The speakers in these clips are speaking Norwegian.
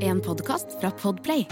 En podkast fra Podplay.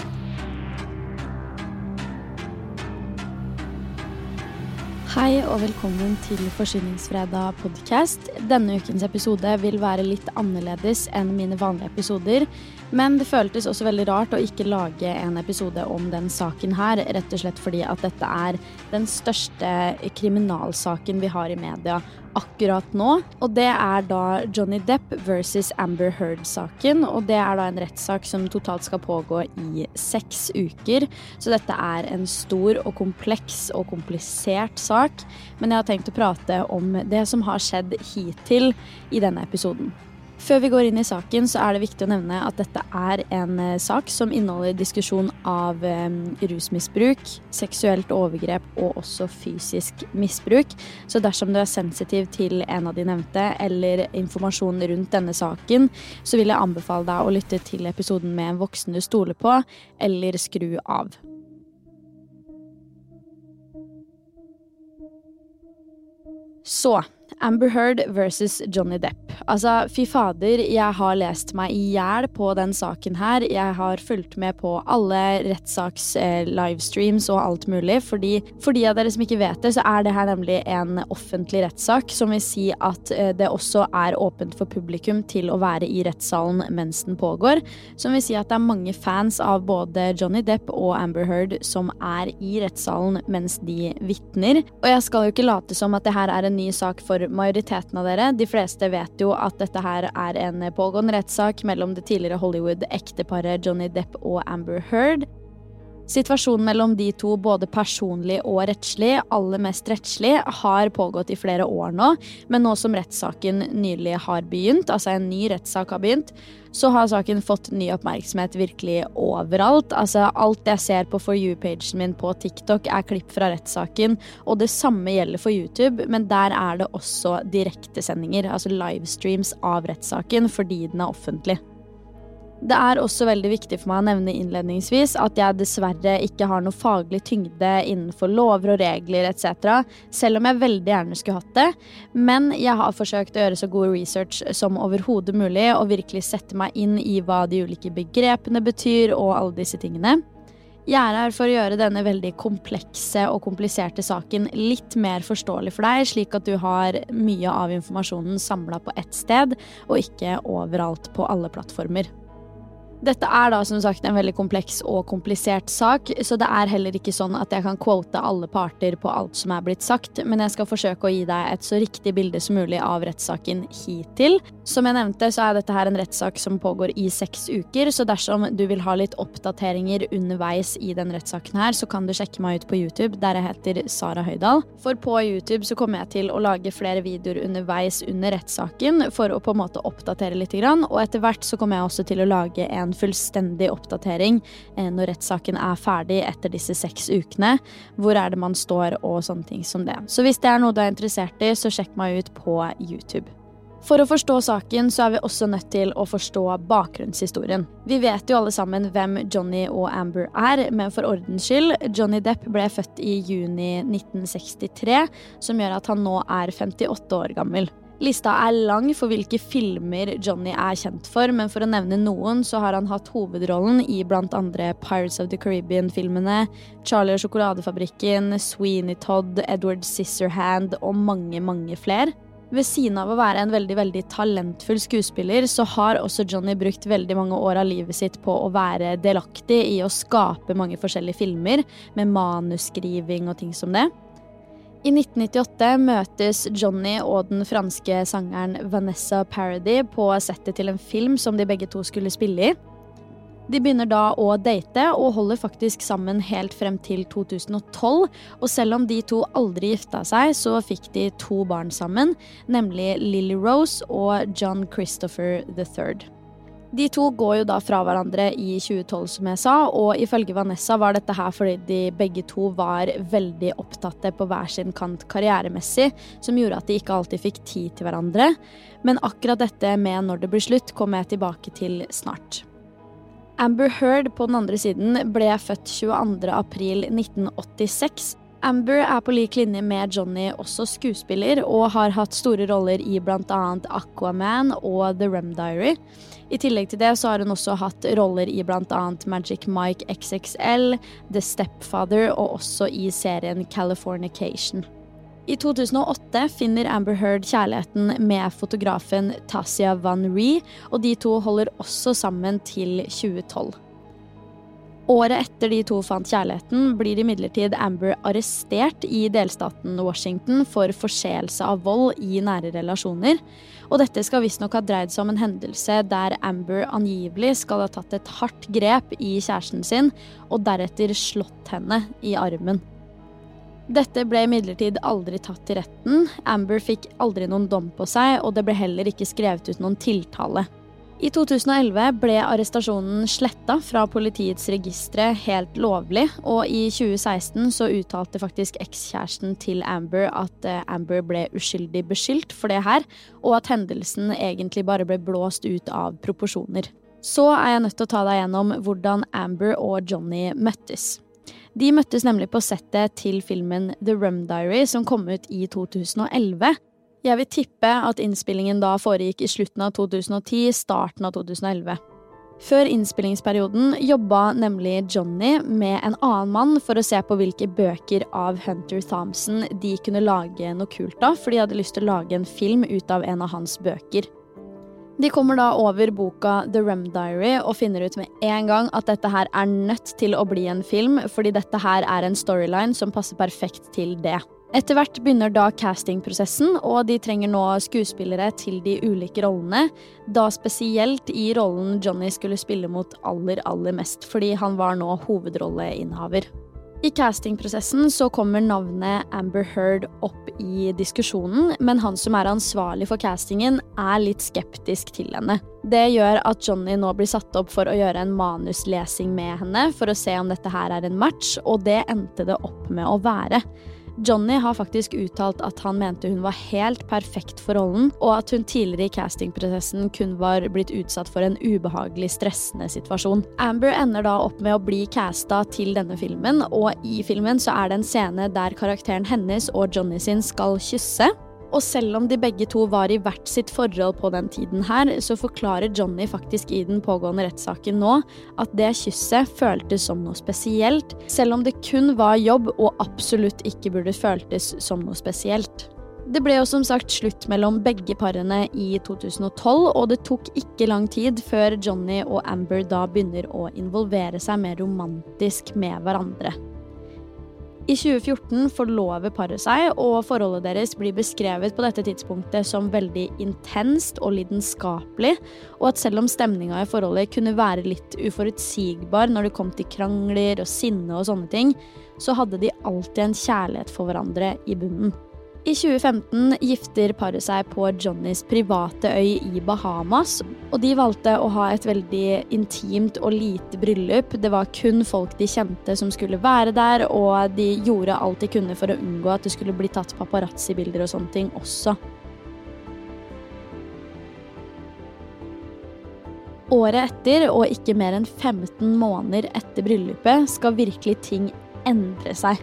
Hei og velkommen til Forsyningsfredag podcast. Denne ukens episode vil være litt annerledes enn mine vanlige episoder. Men det føltes også veldig rart å ikke lage en episode om den saken her, rett og slett fordi at dette er den største kriminalsaken vi har i media akkurat nå. Og det er da Johnny Depp versus Amber Heard-saken. Og det er da en rettssak som totalt skal pågå i seks uker. Så dette er en stor og kompleks og komplisert sak. Men jeg har tenkt å prate om det som har skjedd hittil i denne episoden. Før vi går inn i saken, så er det viktig å nevne at dette er en eh, sak som inneholder diskusjon av eh, rusmisbruk, seksuelt overgrep og også fysisk misbruk. Så dersom du er sensitiv til en av de nevnte, eller informasjon rundt denne saken, så vil jeg anbefale deg å lytte til episoden med en voksen du stoler på, eller skru av. Så Amber Heard versus Johnny Depp. Altså, fy fader, jeg har lest meg i hjel på den saken her. Jeg har fulgt med på alle rettssaks-livestreams og alt mulig. Fordi, for de av dere som ikke vet det, så er det her nemlig en offentlig rettssak. Som vil si at eh, det også er åpent for publikum til å være i rettssalen mens den pågår. Som vil si at det er mange fans av både Johnny Depp og Amber Heard som er i rettssalen mens de vitner. Og jeg skal jo ikke late som at det her er en ny sak for majoriteten av dere. De fleste vet jo at dette her er en pågående rettssak mellom det tidligere Hollywood-ekteparet Johnny Depp og Amber Heard. Situasjonen mellom de to, både personlig og rettslig, aller mest rettslig, har pågått i flere år nå. Men nå som rettssaken nylig har begynt, altså en ny rettssak har begynt, så har saken fått ny oppmerksomhet virkelig overalt. Altså Alt jeg ser på For you-pagen min på TikTok, er klipp fra rettssaken. Og det samme gjelder for YouTube, men der er det også direktesendinger, altså livestreams av rettssaken, fordi den er offentlig. Det er også veldig viktig for meg å nevne innledningsvis at jeg dessverre ikke har noe faglig tyngde innenfor lover og regler etc., selv om jeg veldig gjerne skulle hatt det. Men jeg har forsøkt å gjøre så god research som overhodet mulig, og virkelig sette meg inn i hva de ulike begrepene betyr, og alle disse tingene. Jeg er her for å gjøre denne veldig komplekse og kompliserte saken litt mer forståelig for deg, slik at du har mye av informasjonen samla på ett sted, og ikke overalt på alle plattformer. Dette er da som sagt en veldig kompleks og komplisert sak, så det er heller ikke sånn at jeg kan quote alle parter på alt som er blitt sagt, men jeg skal forsøke å gi deg et så riktig bilde som mulig av rettssaken hittil. Som jeg nevnte, så er dette her en rettssak som pågår i seks uker, så dersom du vil ha litt oppdateringer underveis i den rettssaken her, så kan du sjekke meg ut på YouTube, der jeg heter Sara Høydahl. For på YouTube så kommer jeg til å lage flere videoer underveis under rettssaken, for å på en måte oppdatere litt, og etter hvert så kommer jeg også til å lage en en fullstendig oppdatering eh, når rettssaken er ferdig etter disse seks ukene. Hvor er det man står og sånne ting som det. Så hvis det er noe du er interessert i, så sjekk meg ut på YouTube. For å forstå saken så er vi også nødt til å forstå bakgrunnshistorien. Vi vet jo alle sammen hvem Johnny og Amber er, men for ordens skyld, Johnny Depp ble født i juni 1963, som gjør at han nå er 58 år gammel. Lista er lang for hvilke filmer Johnny er kjent for, men for å nevne noen, så har han hatt hovedrollen i blant andre Pirates of the Caribbean-filmene, Charlie og sjokoladefabrikken, Sweeney Todd, Edward Scissorhand og mange, mange flere. Ved siden av å være en veldig veldig talentfull skuespiller, så har også Johnny brukt veldig mange år av livet sitt på å være delaktig i å skape mange forskjellige filmer, med manusskriving og ting som det. I 1998 møtes Johnny og den franske sangeren Vanessa Paradis på settet til en film som de begge to skulle spille i. De begynner da å date og holder faktisk sammen helt frem til 2012. Og selv om de to aldri gifta seg, så fikk de to barn sammen, nemlig Lily Rose og John Christopher III. De to går jo da fra hverandre i 2012, som jeg sa, og ifølge Vanessa var dette her fordi de begge to var veldig opptatte på hver sin kant karrieremessig, som gjorde at de ikke alltid fikk tid til hverandre. Men akkurat dette med når det blir slutt, kommer jeg tilbake til snart. Amber Heard på den andre siden ble født 22.4.1986. Amber er på lik linje med Johnny også skuespiller, og har hatt store roller i bl.a. Aquaman og The Rem Diary. I tillegg til det så har hun også hatt roller i bl.a. Magic Mike XXL, The Stepfather og også i serien Californication. I 2008 finner Amber Heard kjærligheten med fotografen Tasia Van Ree, og de to holder også sammen til 2012. Året etter de to fant kjærligheten, blir imidlertid Amber arrestert i delstaten Washington for forseelse av vold i nære relasjoner. Og dette skal visstnok ha dreid seg om en hendelse der Amber angivelig skal ha tatt et hardt grep i kjæresten sin, og deretter slått henne i armen. Dette ble imidlertid aldri tatt til retten. Amber fikk aldri noen dom på seg, og det ble heller ikke skrevet ut noen tiltale. I 2011 ble arrestasjonen sletta fra politiets registre helt lovlig, og i 2016 så uttalte faktisk ekskjæresten til Amber at eh, Amber ble uskyldig beskyldt for det her, og at hendelsen egentlig bare ble blåst ut av proporsjoner. Så er jeg nødt til å ta deg gjennom hvordan Amber og Johnny møttes. De møttes nemlig på settet til filmen The Rum Diary, som kom ut i 2011. Jeg vil tippe at innspillingen da foregikk i slutten av 2010, starten av 2011. Før innspillingsperioden jobba nemlig Johnny med en annen mann for å se på hvilke bøker av Hunter Thompson de kunne lage noe kult av, for de hadde lyst til å lage en film ut av en av hans bøker. De kommer da over boka The Rem Diary og finner ut med en gang at dette her er nødt til å bli en film, fordi dette her er en storyline som passer perfekt til det. Etter hvert begynner da castingprosessen, og de trenger nå skuespillere til de ulike rollene. Da spesielt i rollen Johnny skulle spille mot aller, aller mest, fordi han var nå hovedrolleinnehaver. I castingprosessen så kommer navnet Amber Heard opp i diskusjonen, men han som er ansvarlig for castingen, er litt skeptisk til henne. Det gjør at Johnny nå blir satt opp for å gjøre en manuslesing med henne for å se om dette her er en match, og det endte det opp med å være. Johnny har faktisk uttalt at han mente hun var helt perfekt for rollen, og at hun tidligere i castingprosessen kun var blitt utsatt for en ubehagelig stressende situasjon. Amber ender da opp med å bli casta til denne filmen, og i filmen så er det en scene der karakteren hennes og Johnny sin skal kysse. Og selv om de begge to var i hvert sitt forhold på den tiden her, så forklarer Johnny faktisk i den pågående rettssaken nå at det kysset føltes som noe spesielt, selv om det kun var jobb og absolutt ikke burde føltes som noe spesielt. Det ble jo som sagt slutt mellom begge parene i 2012, og det tok ikke lang tid før Johnny og Amber da begynner å involvere seg mer romantisk med hverandre. I 2014 forlover paret seg, og forholdet deres blir beskrevet på dette tidspunktet som veldig intenst og lidenskapelig, og at selv om stemninga i forholdet kunne være litt uforutsigbar når det kom til krangler og sinne og sånne ting, så hadde de alltid en kjærlighet for hverandre i bunnen. I 2015 gifter paret seg på Johnnys private øy i Bahamas. Og de valgte å ha et veldig intimt og lite bryllup. Det var kun folk de kjente som skulle være der, og de gjorde alt de kunne for å unngå at det skulle bli tatt paparazzi-bilder og sånne ting også. Året etter, og ikke mer enn 15 måneder etter bryllupet, skal virkelig ting endre seg.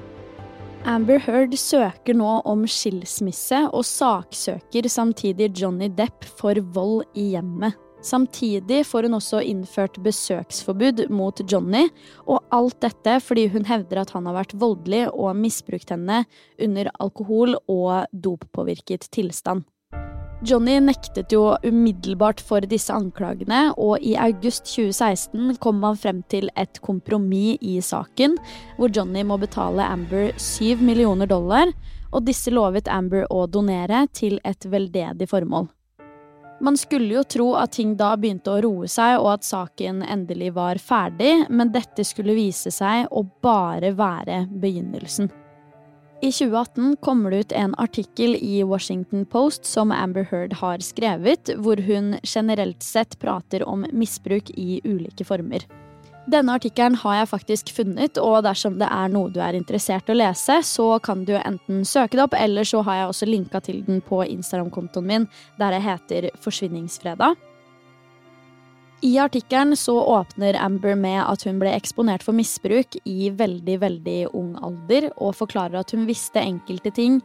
Amber Heard søker nå om skilsmisse og saksøker samtidig Johnny Depp for vold i hjemmet. Samtidig får hun også innført besøksforbud mot Johnny, og alt dette fordi hun hevder at han har vært voldelig og misbrukt henne under alkohol- og doppåvirket tilstand. Johnny nektet jo umiddelbart for disse anklagene, og i august 2016 kom man frem til et kompromiss i saken, hvor Johnny må betale Amber 7 millioner dollar, og disse lovet Amber å donere til et veldedig formål. Man skulle jo tro at ting da begynte å roe seg, og at saken endelig var ferdig, men dette skulle vise seg å bare være begynnelsen. I 2018 kommer det ut en artikkel i Washington Post som Amber Heard har skrevet, hvor hun generelt sett prater om misbruk i ulike former. Denne artikkelen har jeg faktisk funnet, og dersom det er noe du er interessert i å lese, så kan du enten søke det opp, eller så har jeg også linka til den på Instagram-kontoen min, der jeg heter Forsvinningsfredag. I artikkelen så åpner Amber med at hun ble eksponert for misbruk i veldig, veldig ung alder, og forklarer at hun visste enkelte ting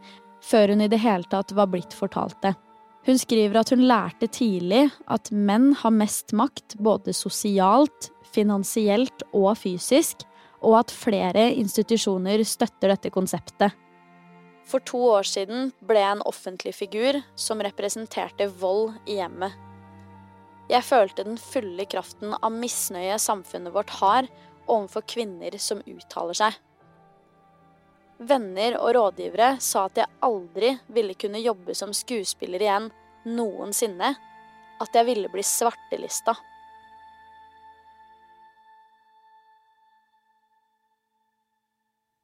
før hun i det hele tatt var blitt fortalt det. Hun skriver at hun lærte tidlig at menn har mest makt både sosialt, finansielt og fysisk, og at flere institusjoner støtter dette konseptet. For to år siden ble jeg en offentlig figur som representerte vold i hjemmet. Jeg følte den fulle kraften av misnøye samfunnet vårt har overfor kvinner som uttaler seg. Venner og rådgivere sa at jeg aldri ville kunne jobbe som skuespiller igjen noensinne. At jeg ville bli svartelista.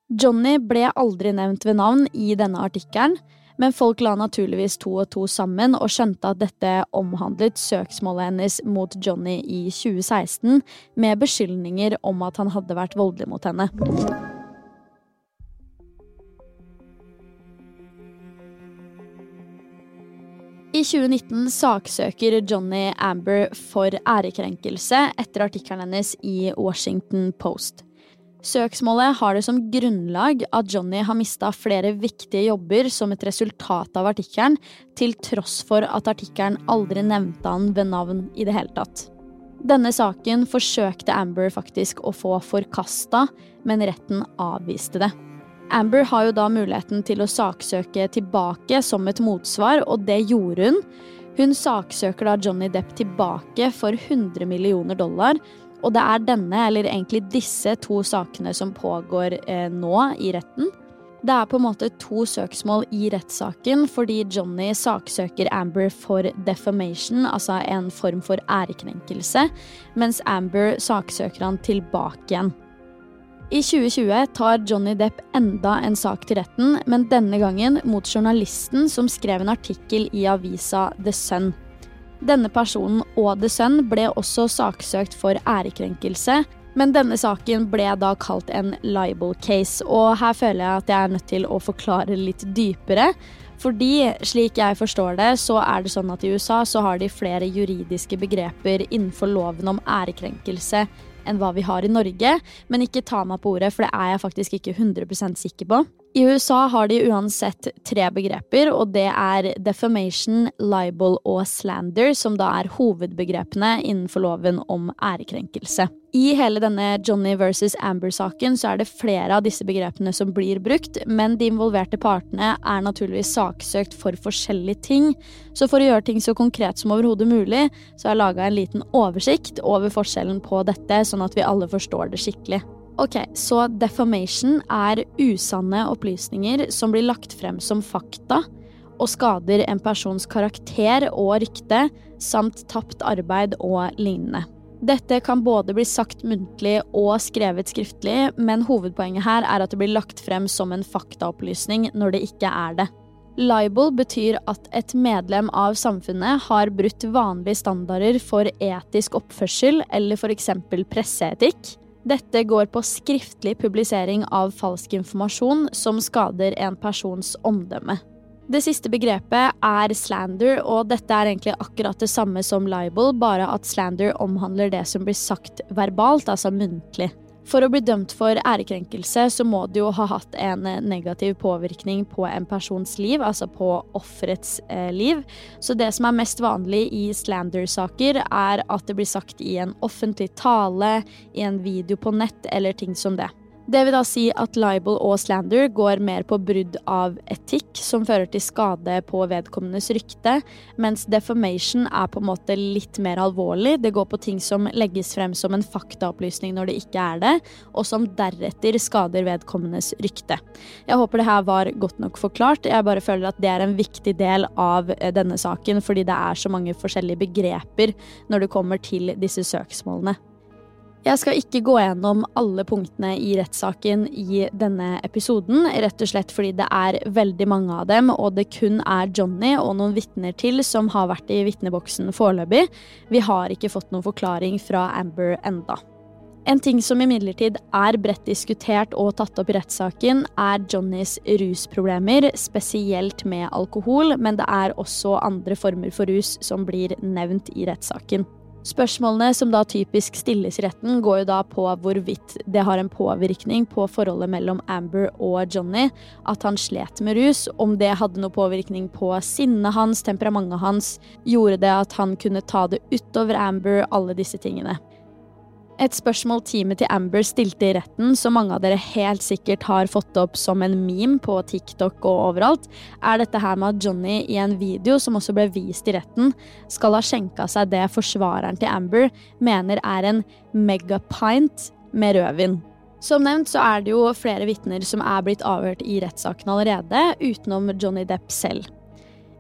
Johnny ble aldri nevnt ved navn i denne artikkelen, men folk la naturligvis to og to sammen og skjønte at dette omhandlet søksmålet hennes mot Johnny i 2016, med beskyldninger om at han hadde vært voldelig mot henne. I 2019 saksøker Johnny Amber for ærekrenkelse etter artikkelen hennes i Washington Post. Søksmålet har det som grunnlag at Johnny har mista flere viktige jobber som et resultat av artikkelen, til tross for at artikkelen aldri nevnte han ved navn i det hele tatt. Denne saken forsøkte Amber faktisk å få forkasta, men retten avviste det. Amber har jo da muligheten til å saksøke tilbake som et motsvar, og det gjorde hun. Hun saksøker da Johnny Depp tilbake for 100 millioner dollar, og det er denne, eller egentlig disse to sakene som pågår eh, nå i retten. Det er på en måte to søksmål i rettssaken fordi Johnny saksøker Amber for defamation, altså en form for ærekrenkelse, mens Amber saksøker han tilbake igjen. I 2020 tar Johnny Depp enda en sak til retten, men denne gangen mot journalisten som skrev en artikkel i avisa The Sun. Denne personen og The Sun ble også saksøkt for ærekrenkelse, men denne saken ble da kalt en libel case, og her føler jeg at jeg er nødt til å forklare litt dypere. Fordi, slik jeg forstår det, så er det sånn at i USA så har de flere juridiske begreper innenfor loven om ærekrenkelse enn hva vi har i Norge, men ikke ta meg på ordet, for det er jeg faktisk ikke 100% sikker på. I USA har de uansett tre begreper, og det er defamation, libel og slander, som da er hovedbegrepene innenfor loven om ærekrenkelse. I hele denne Johnny versus Amber-saken så er det flere av disse begrepene som blir brukt, men de involverte partene er naturligvis saksøkt for forskjellige ting. Så for å gjøre ting så konkret som overhodet mulig, så har jeg laga en liten oversikt over forskjellen på dette, sånn at vi alle forstår det skikkelig. Ok, Så defamation er usanne opplysninger som blir lagt frem som fakta, og skader en persons karakter og rykte, samt tapt arbeid og lignende. Dette kan både bli sagt muntlig og skrevet skriftlig, men hovedpoenget her er at det blir lagt frem som en faktaopplysning når det ikke er det. Libel betyr at et medlem av samfunnet har brutt vanlige standarder for etisk oppførsel eller f.eks. presseetikk. Dette går på skriftlig publisering av falsk informasjon som skader en persons omdømme. Det siste begrepet er slander, og dette er egentlig akkurat det samme som libel, bare at slander omhandler det som blir sagt verbalt, altså muntlig. For å bli dømt for ærekrenkelse så må du jo ha hatt en negativ påvirkning på en persons liv, altså på offerets eh, liv. Så det som er mest vanlig i slander-saker, er at det blir sagt i en offentlig tale, i en video på nett eller ting som det. Det vil da si at libel og slander går mer på brudd av etikk, som fører til skade på vedkommendes rykte, mens defamation er på en måte litt mer alvorlig. Det går på ting som legges frem som en faktaopplysning når det ikke er det, og som deretter skader vedkommendes rykte. Jeg håper det her var godt nok forklart. Jeg bare føler at det er en viktig del av eh, denne saken, fordi det er så mange forskjellige begreper når det kommer til disse søksmålene. Jeg skal ikke gå gjennom alle punktene i rettssaken i denne episoden, rett og slett fordi det er veldig mange av dem, og det kun er Johnny og noen vitner til som har vært i vitneboksen foreløpig. Vi har ikke fått noen forklaring fra Amber enda. En ting som imidlertid er bredt diskutert og tatt opp i rettssaken, er Johnnys rusproblemer, spesielt med alkohol, men det er også andre former for rus som blir nevnt i rettssaken. Spørsmålene som da typisk stilles i retten, går jo da på hvorvidt det har en påvirkning på forholdet mellom Amber og Johnny, at han slet med rus, om det hadde noe påvirkning på sinnet hans, temperamentet hans, gjorde det at han kunne ta det utover Amber, alle disse tingene. Et spørsmål teamet til Amber stilte i retten, som mange av dere helt sikkert har fått opp som en meme på TikTok og overalt, er dette her med at Johnny i en video som også ble vist i retten, skal ha skjenka seg det forsvareren til Amber mener er en megapint med rødvin. Som nevnt så er det jo flere vitner som er blitt avhørt i rettssaken allerede, utenom Johnny Depp selv.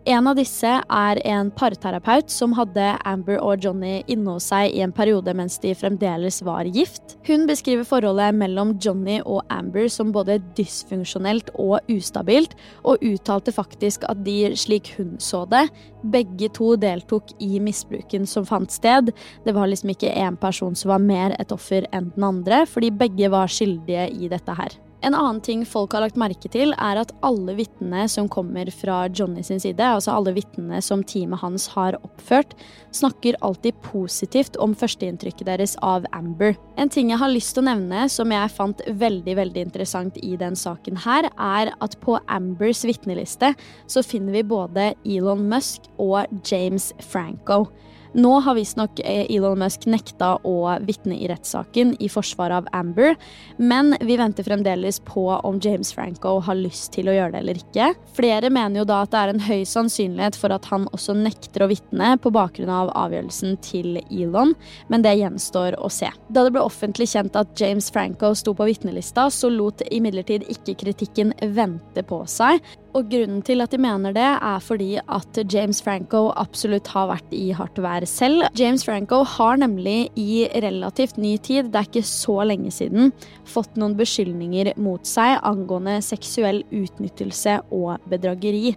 En av disse er en parterapeut som hadde Amber og Johnny inne hos seg i en periode mens de fremdeles var gift. Hun beskriver forholdet mellom Johnny og Amber som både dysfunksjonelt og ustabilt, og uttalte faktisk at de, slik hun så det, begge to deltok i misbruken som fant sted. Det var liksom ikke én person som var mer et offer enn den andre, fordi begge var skyldige i dette her. En annen ting folk har lagt merke til, er at alle vitnene som kommer fra Johnny sin side, altså alle vitnene som teamet hans har oppført, snakker alltid positivt om førsteinntrykket deres av Amber. En ting jeg har lyst til å nevne som jeg fant veldig veldig interessant i den saken her, er at på Ambers vitneliste så finner vi både Elon Musk og James Franco. Nå har visstnok eh, Elon Musk nekta å vitne i rettssaken i forsvar av Amber, men vi venter fremdeles på om James Franco har lyst til å gjøre det eller ikke. Flere mener jo da at det er en høy sannsynlighet for at han også nekter å vitne på bakgrunn av avgjørelsen til Elon, men det gjenstår å se. Da det ble offentlig kjent at James Franco sto på vitnelista, så lot imidlertid ikke kritikken vente på seg. Og grunnen til at de mener det, er fordi at James Franco absolutt har vært i hardt vær selv. James Franco har nemlig i relativt ny tid, det er ikke så lenge siden, fått noen beskyldninger mot seg angående seksuell utnyttelse og bedrageri.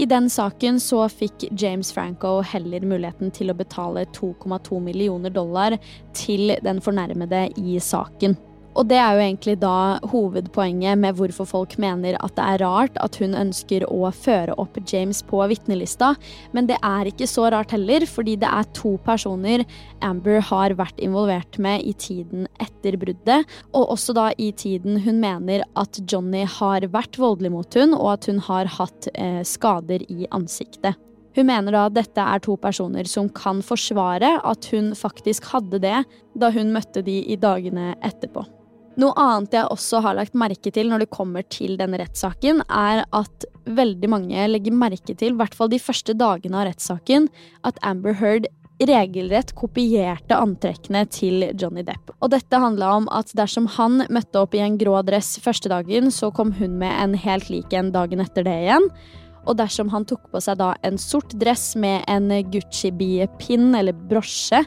I den saken så fikk James Franco heller muligheten til å betale 2,2 millioner dollar til den fornærmede i saken. Og det er jo egentlig da hovedpoenget med hvorfor folk mener at det er rart at hun ønsker å føre opp James på vitnelista, men det er ikke så rart heller, fordi det er to personer Amber har vært involvert med i tiden etter bruddet, og også da i tiden hun mener at Johnny har vært voldelig mot hun, og at hun har hatt eh, skader i ansiktet. Hun mener da at dette er to personer som kan forsvare at hun faktisk hadde det da hun møtte de i dagene etterpå. Noe annet jeg også har lagt merke til når det kommer til denne rettssaken, er at veldig mange legger merke til, i hvert fall de første dagene av rettssaken, at Amber Heard regelrett kopierte antrekkene til Johnny Depp. Og dette handla om at dersom han møtte opp i en grå dress første dagen, så kom hun med en helt lik en dagen etter det igjen. Og dersom han tok på seg da en sort dress med en Gucci-bie-pinn eller brosje,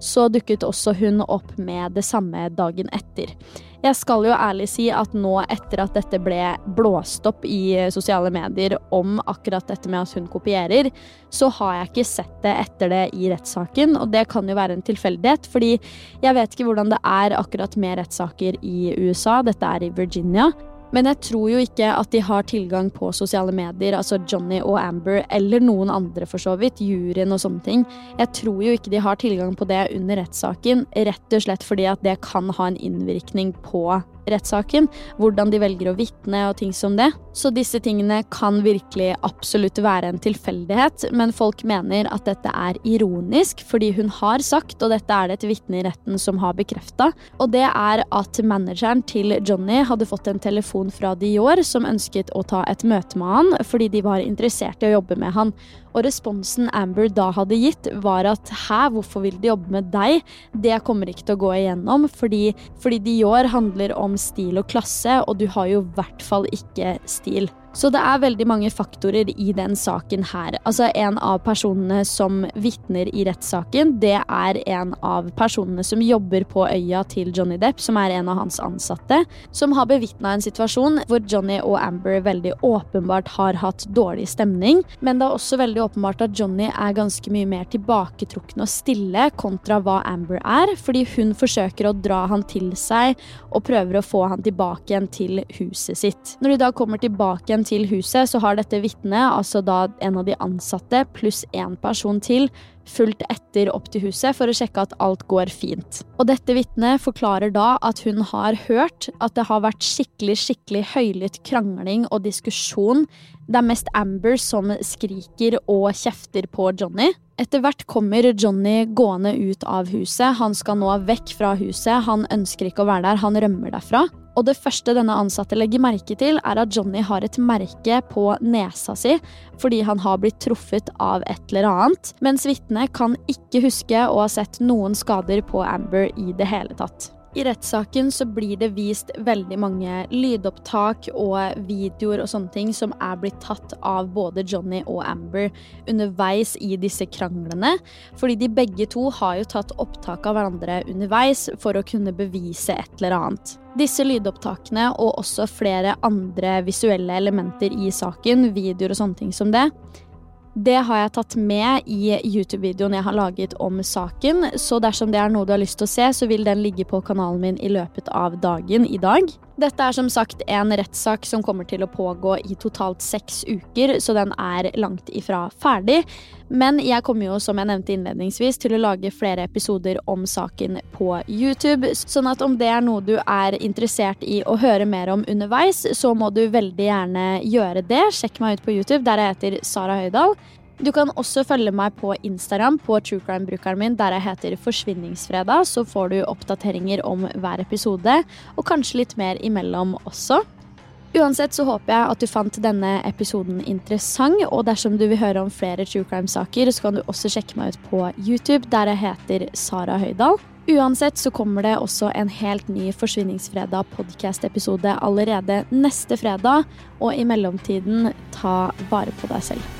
så dukket også hun opp med det samme dagen etter. Jeg skal jo ærlig si at nå etter at dette ble blåst opp i sosiale medier om akkurat dette med at hun kopierer, så har jeg ikke sett det etter det i rettssaken, og det kan jo være en tilfeldighet, fordi jeg vet ikke hvordan det er akkurat med rettssaker i USA, dette er i Virginia. Men jeg tror jo ikke at de har tilgang på sosiale medier, altså Johnny og Amber, eller noen andre for så vidt, juryen og sånne ting. Jeg tror jo ikke de har tilgang på det under rettssaken, rett og slett fordi at det kan ha en innvirkning på rettssaken, hvordan de velger å vitne og ting som det. Så disse tingene kan virkelig absolutt være en tilfeldighet, men folk mener at dette er ironisk, fordi hun har sagt, og dette er det et vitne i retten som har bekrefta, og det er at manageren til Johnny hadde fått en telefon fra Dior som ønsket å ta et møte med han fordi de var interessert i å jobbe med han. Og responsen Amber da hadde gitt, var at hæ, hvorfor vil de jobbe med deg? Det kommer ikke til å gå igjennom, fordi, fordi Dior handler om stil og klasse, og du har jo i hvert fall ikke stil. Så det er veldig mange faktorer i den saken her. Altså En av personene som vitner i rettssaken, det er en av personene som jobber på øya til Johnny Depp, som er en av hans ansatte, som har bevitna en situasjon hvor Johnny og Amber veldig åpenbart har hatt dårlig stemning. Men det er også veldig åpenbart at Johnny er ganske mye mer tilbaketrukken og stille kontra hva Amber er, fordi hun forsøker å dra han til seg og prøver å få han tilbake igjen til huset sitt. Når de da kommer tilbake til huset, så har dette vitnet, altså da en av de ansatte pluss én person til, fulgt etter opp til huset for å sjekke at alt går fint. Og dette vitnet forklarer da at hun har hørt at det har vært skikkelig, skikkelig høylytt krangling og diskusjon. Det er mest Amber som skriker og kjefter på Johnny. Etter hvert kommer Johnny gående ut av huset. Han skal nå vekk fra huset. Han ønsker ikke å være der. Han rømmer derfra. Og det første denne ansatte legger merke til, er at Johnny har et merke på nesa si fordi han har blitt truffet av et eller annet, mens vitnet kan ikke huske å ha sett noen skader på Amber i det hele tatt. I rettssaken så blir det vist veldig mange lydopptak og videoer og sånne ting som er blitt tatt av både Johnny og Amber underveis i disse kranglene. Fordi de begge to har jo tatt opptak av hverandre underveis for å kunne bevise et eller annet. Disse lydopptakene og også flere andre visuelle elementer i saken, videoer og sånne ting som det, det har jeg tatt med i YouTube-videoen jeg har laget om saken, så dersom det er noe du har lyst til å se, så vil den ligge på kanalen min i løpet av dagen i dag. Dette er som sagt en rettssak som kommer til å pågå i totalt seks uker, så den er langt ifra ferdig. Men jeg kommer jo, som jeg nevnte innledningsvis, til å lage flere episoder om saken på YouTube. Sånn at om det er noe du er interessert i å høre mer om underveis, så må du veldig gjerne gjøre det. Sjekk meg ut på YouTube, der jeg heter Sara Høydahl. Du kan også følge meg på Instagram på truecrime-brukeren min der jeg heter Forsvinningsfredag. Så får du oppdateringer om hver episode, og kanskje litt mer imellom også. Uansett så håper jeg at du fant denne episoden interessant, og dersom du vil høre om flere true crime-saker, så kan du også sjekke meg ut på YouTube, der jeg heter Sara Høydahl. Uansett så kommer det også en helt ny Forsvinningsfredag podcast-episode allerede neste fredag, og i mellomtiden, ta vare på deg selv.